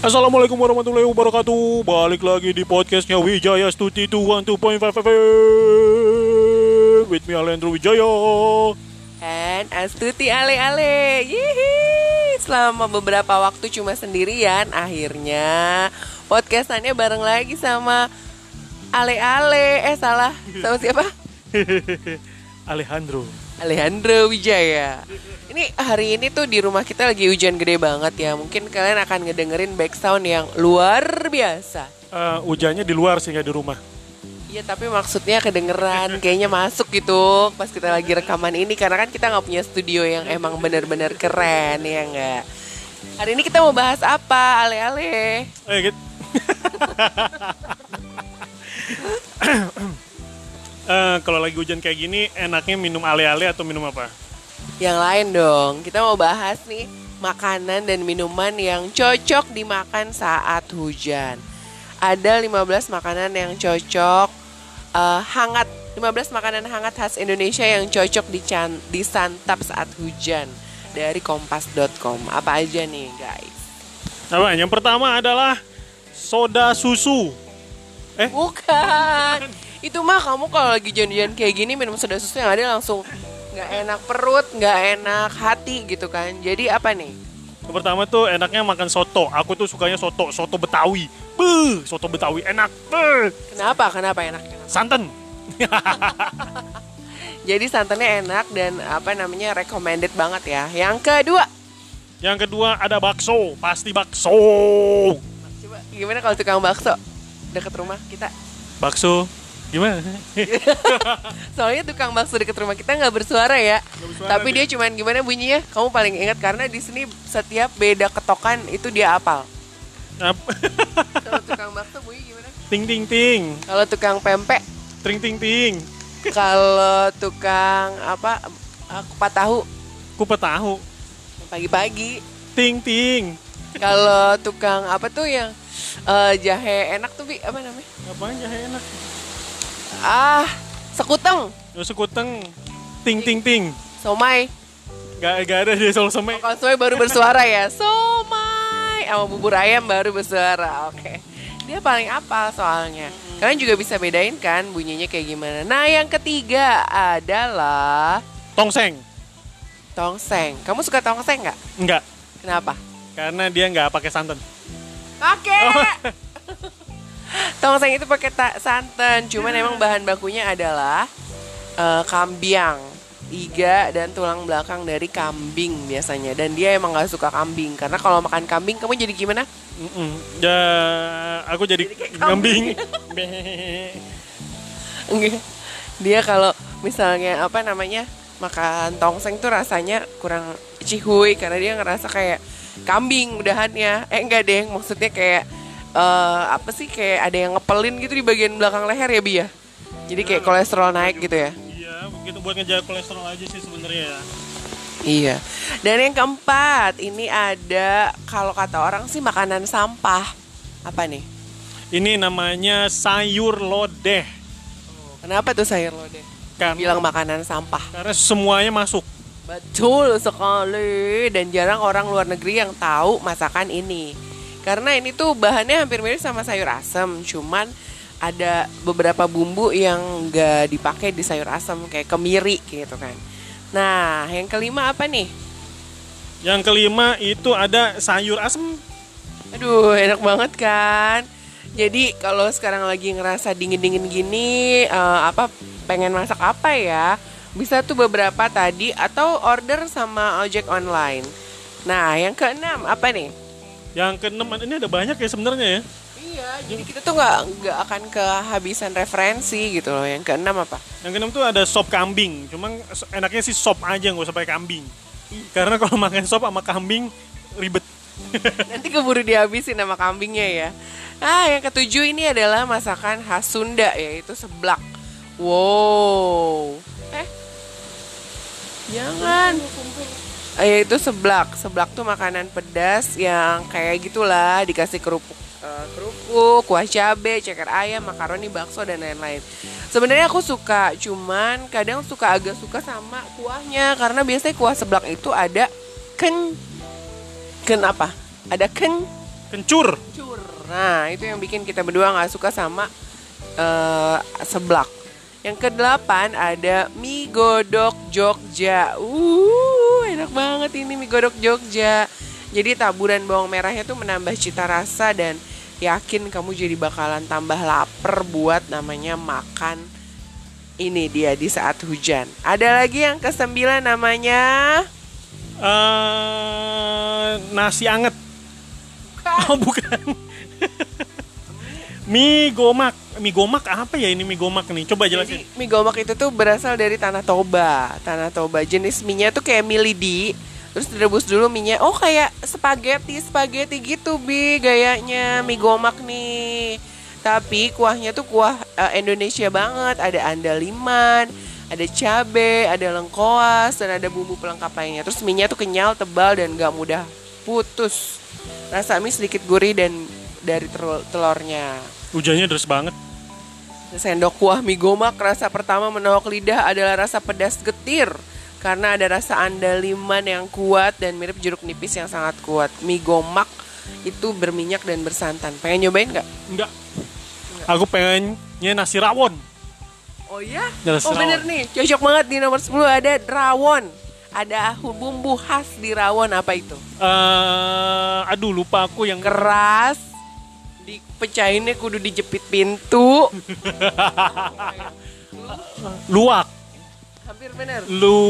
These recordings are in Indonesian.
Assalamualaikum warahmatullahi wabarakatuh. Balik lagi di podcastnya Wijaya Stuti 212.5 FM With me Alendro Wijaya. And Astuti ale-ale Yihi Selama beberapa waktu cuma sendirian Akhirnya podcastannya bareng lagi sama Ale-ale Eh salah. Sama siapa? Alejandro Alejandro Wijaya. Ini hari ini tuh di rumah kita lagi hujan gede banget ya. Mungkin kalian akan ngedengerin back sound yang luar biasa. Uh, Hujannya di luar sih nggak di rumah. Iya tapi maksudnya kedengeran Kayaknya masuk gitu Pas kita lagi rekaman ini. Karena kan kita nggak punya studio yang emang bener-bener keren ya nggak? Hari ini kita mau bahas apa? Ale-ale. Eh gitu Eh, Kalau lagi hujan kayak gini Enaknya minum ale-ale atau minum apa? Yang lain dong Kita mau bahas nih Makanan dan minuman yang cocok dimakan saat hujan Ada 15 makanan yang cocok eh, Hangat 15 makanan hangat khas Indonesia yang cocok dican- disantap saat hujan Dari kompas.com Apa aja nih guys Apa? Yang pertama adalah Soda susu Eh? Bukan. Itu mah kamu kalau lagi janjian kayak gini minum soda susu yang ada langsung nggak enak perut, nggak enak hati gitu kan. Jadi apa nih? Yang pertama tuh enaknya makan soto. Aku tuh sukanya soto, soto Betawi. Beuh, soto Betawi enak. Beuh. Kenapa? Kenapa enaknya? Santan. Jadi santannya enak dan apa namanya recommended banget ya. Yang kedua, Yang kedua ada bakso, pasti bakso. coba gimana kalau tukang bakso deket rumah kita? Bakso gimana? Soalnya tukang bakso deket rumah kita nggak bersuara ya. bersuara Tapi dia cuman gimana bunyinya? Kamu paling ingat karena di sini setiap beda ketokan itu dia apal. Ap- Kalau tukang bakso bunyi gimana? ting ting ting, Kalau tukang pempek ting ting ting. Kalau tukang apa uh, kupat tahu Kupat tahu, pagi-pagi. ting ting. Kalau tukang apa tuh yang eh, jahe enak tuh bi apa namanya? Apaan jahe enak? Ah sekuteng, Yo sekuteng, ting ting ting. somai. Gak, gak ada dia soal sama. Kalau somai baru bersuara ya, somai. Sama bubur ayam baru bersuara. Oke. Dia paling apal soalnya. Kalian juga bisa bedain kan bunyinya kayak gimana. Nah yang ketiga adalah Tongseng. tongseng. Kamu suka tongseng nggak? Enggak, Kenapa? karena dia nggak pakai santan. Pakai. Tongseng itu pakai ta- santan, cuman emang bahan bakunya adalah eh, kambiang, iga dan tulang belakang dari kambing biasanya. Dan dia emang nggak suka kambing karena kalau makan kambing kamu jadi gimana? Mm-mm. Ya, aku jadi, kambing. Enggak. Dia kalau misalnya apa namanya makan tongseng tuh rasanya kurang cihuy karena dia ngerasa kayak kambing udahannya. Eh enggak deh, maksudnya kayak eh, apa sih kayak ada yang ngepelin gitu di bagian belakang leher ya Bi ya. Jadi kayak kolesterol naik gitu ya. Iya, begitu buat ngejaga kolesterol aja sih sebenarnya ya. Iya. Dan yang keempat, ini ada kalau kata orang sih makanan sampah. Apa nih? Ini namanya sayur lodeh. Kenapa tuh sayur lodeh? Kan, Bilang makanan sampah. karena semuanya masuk. Betul sekali dan jarang orang luar negeri yang tahu masakan ini. Karena ini tuh bahannya hampir mirip sama sayur asem, cuman ada beberapa bumbu yang gak dipakai di sayur asem kayak kemiri gitu kan. Nah, yang kelima apa nih? Yang kelima itu ada sayur asem. Aduh, enak banget kan? Jadi kalau sekarang lagi ngerasa dingin-dingin gini, eh, apa pengen masak apa ya? Bisa tuh beberapa tadi atau order sama ojek online. Nah, yang keenam apa nih? Yang keenam ini ada banyak ya sebenarnya ya. Iya, jadi kita tuh nggak nggak akan kehabisan referensi gitu loh. Yang keenam apa? Yang keenam tuh ada sop kambing. Cuman enaknya sih sop aja nggak usah pakai kambing. Karena kalau makan sop sama kambing ribet. Nanti keburu dihabisin sama kambingnya ya. Nah, yang ketujuh ini adalah masakan khas Sunda yaitu seblak. Wow. Eh. Jangan. Yaitu seblak. Seblak tuh makanan pedas yang kayak gitulah dikasih kerupuk eh, kerupuk, kuah cabe, ceker ayam, makaroni, bakso dan lain-lain. Sebenarnya aku suka, cuman kadang suka agak suka sama kuahnya karena biasanya kuah seblak itu ada ken ken apa? Ada ken Kencur. Kencur. Nah, itu yang bikin kita berdua nggak suka sama eh, seblak. Yang kedelapan ada mie godok Jogja. Uh, enak banget ini mie godok Jogja. Jadi taburan bawang merahnya tuh menambah cita rasa dan yakin kamu jadi bakalan tambah lapar buat namanya makan ini dia di saat hujan. Ada lagi yang kesembilan namanya eh nasi anget. Oh bukan. mie gomak. Mie gomak apa ya ini mie gomak nih? Coba jelasin. Jadi mie gomak itu tuh berasal dari tanah toba. Tanah toba jenis mie-nya tuh kayak mie lidi. Terus direbus dulu mie-nya. Oh kayak spaghetti spaghetti gitu bi gayanya mie gomak nih. Tapi kuahnya tuh kuah eh, Indonesia banget. Ada andaliman, ada cabe, ada lengkoas, dan ada bumbu pelengkap lainnya. Terus mie-nya tuh kenyal, tebal, dan gak mudah putus. Rasa mie sedikit gurih dan dari telur- telurnya. Hujannya deras banget. Sendok kuah mie gomak rasa pertama menohok lidah adalah rasa pedas getir karena ada rasa andaliman yang kuat dan mirip jeruk nipis yang sangat kuat. Mie gomak itu berminyak dan bersantan. Pengen nyobain nggak? Enggak. Aku pengennya nasi rawon. Oh iya? Oh bener rawon. nih, cocok banget di nomor 10 ada rawon. Ada bumbu khas di rawon apa itu? eh aduh lupa aku yang Keras, dipecahinnya kudu dijepit pintu. luak. Hampir bener. Lu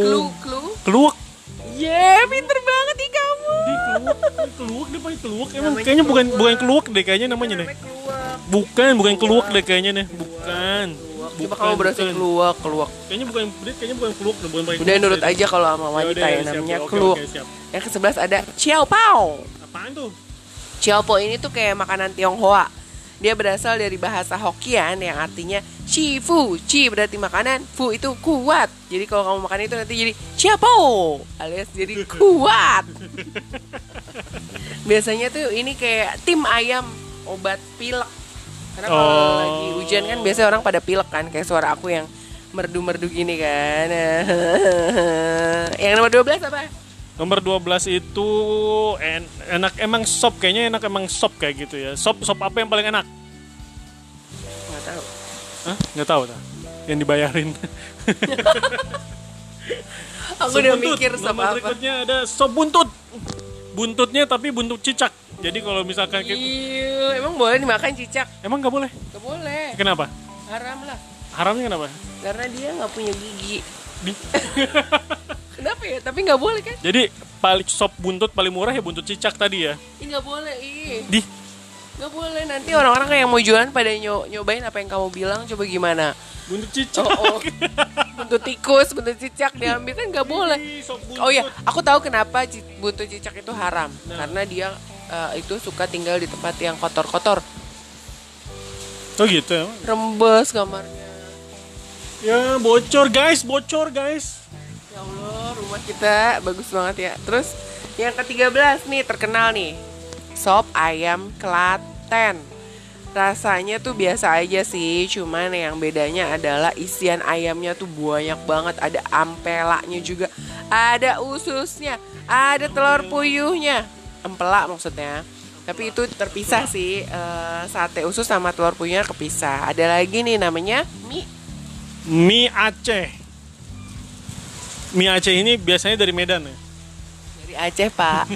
Klu, klu. keluak. Yeah, pinter banget nih kamu. Di keluak, keluak dia pakai keluak. Emang Namanya kayaknya bukan bukan keluak deh kayaknya namanya deh. Keluak. Bukan, bukan keluak deh kayaknya nih. Bukan. Coba kamu berasa keluak, keluak. Kayaknya bukan kayaknya bukan keluak bukan pakai Udah nurut aja kalau sama wanita ya, namanya keluak. Yang ke-11 ada Ciao Pao. Apaan tuh? Ciao Pao ini tuh kayak makanan Tionghoa. Dia berasal dari bahasa Hokkien yang artinya Chi Fu. Chi berarti makanan, Fu itu kuat. Jadi kalau kamu makan itu nanti jadi Ciao Pao alias jadi kuat. Biasanya tuh ini kayak tim ayam obat pilek. Karena kalau Oh. lagi hujan kan biasanya orang pada pilek kan kayak suara aku yang merdu-merdu gini kan. yang nomor 12 apa? Nomor 12 itu en- enak emang sop kayaknya enak emang sop kayak gitu ya. Sop sop apa yang paling enak? Nggak tahu. Hah? Nggak tahu tak? Yang dibayarin. Aku Sop udah buntut. mikir sop Nomor apa. berikutnya ada sop buntut. Buntutnya tapi buntut cicak. Jadi kalau misalkan kita, Iya, emang boleh dimakan cicak? emang nggak boleh. Gak boleh. Kenapa? Haram lah. Haramnya kenapa? Karena dia nggak punya gigi. Di- Kenapa ya? Tapi nggak boleh kan? Jadi paling sop buntut paling murah ya buntut cicak tadi ya. Ih nggak boleh. Ih Di nggak boleh. Nanti orang-orang yang mau jualan pada nyo- nyobain apa yang kamu bilang. Coba gimana? buntut cicak. Oh, oh. Buntut tikus, buntut cicak diambil kan nggak boleh. Oh ya, aku tahu kenapa buntut cicak itu haram. Nah. Karena dia eh, itu suka tinggal di tempat yang kotor-kotor. Oh gitu ya. Rembes kamarnya. Ya bocor guys, bocor guys. Rumah kita bagus banget ya. Terus yang ke-13 nih terkenal nih. Sop ayam Klaten. Rasanya tuh biasa aja sih, cuman yang bedanya adalah isian ayamnya tuh banyak banget. Ada ampelanya juga, ada ususnya, ada telur puyuhnya. Empelak maksudnya. Tapi itu terpisah sih, eh, sate usus sama telur puyuhnya kepisah. Ada lagi nih namanya mie Mie Aceh. Mie Aceh ini biasanya dari Medan ya. Dari Aceh, Pak.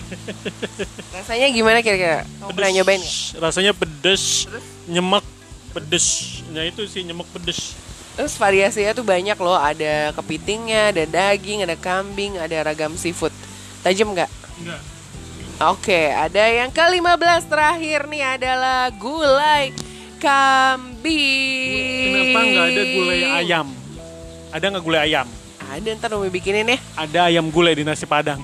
Rasanya gimana kira-kira? Kamu pernah nyobain nggak? Rasanya pedes, nyemek, pedes. Nah itu sih nyemek pedes. Terus variasinya tuh banyak loh. Ada kepitingnya, ada daging, ada kambing, ada ragam seafood. Tajam nggak? Enggak. Oke, ada yang ke-15 terakhir nih adalah gulai kambing. Kenapa nggak ada gulai ayam? Ada nggak gulai ayam? Ada ntar Umi bikinin ya. Ada ayam gulai di nasi padang.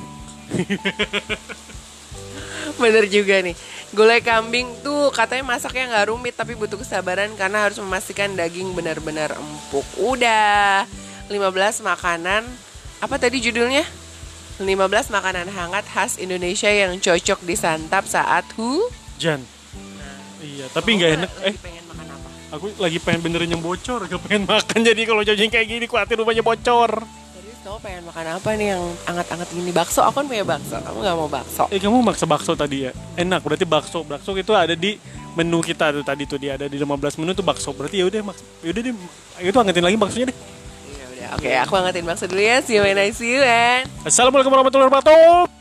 Bener juga nih. Gulai kambing tuh katanya masaknya nggak rumit tapi butuh kesabaran karena harus memastikan daging benar-benar empuk. Udah 15 makanan apa tadi judulnya? 15 makanan hangat khas Indonesia yang cocok disantap saat hu. Jan. Iya, tapi nggak enak. Eh, aku lagi pengen benerin yang bocor, gak pengen makan. Jadi kalau jajan kayak gini, khawatir rumahnya bocor. Serius kamu pengen makan apa nih yang anget-anget gini? Bakso, aku kan punya bakso. Kamu nggak mau bakso? Eh kamu maksa bakso tadi ya? Enak, berarti bakso. Bakso itu ada di menu kita tuh tadi tuh dia ada di 15 menu tuh bakso. Berarti ya udah maks yaudah deh. Itu angetin lagi baksonya deh. Iya udah. Oke, aku angetin bakso dulu ya. See you when I see you and Assalamualaikum warahmatullahi wabarakatuh.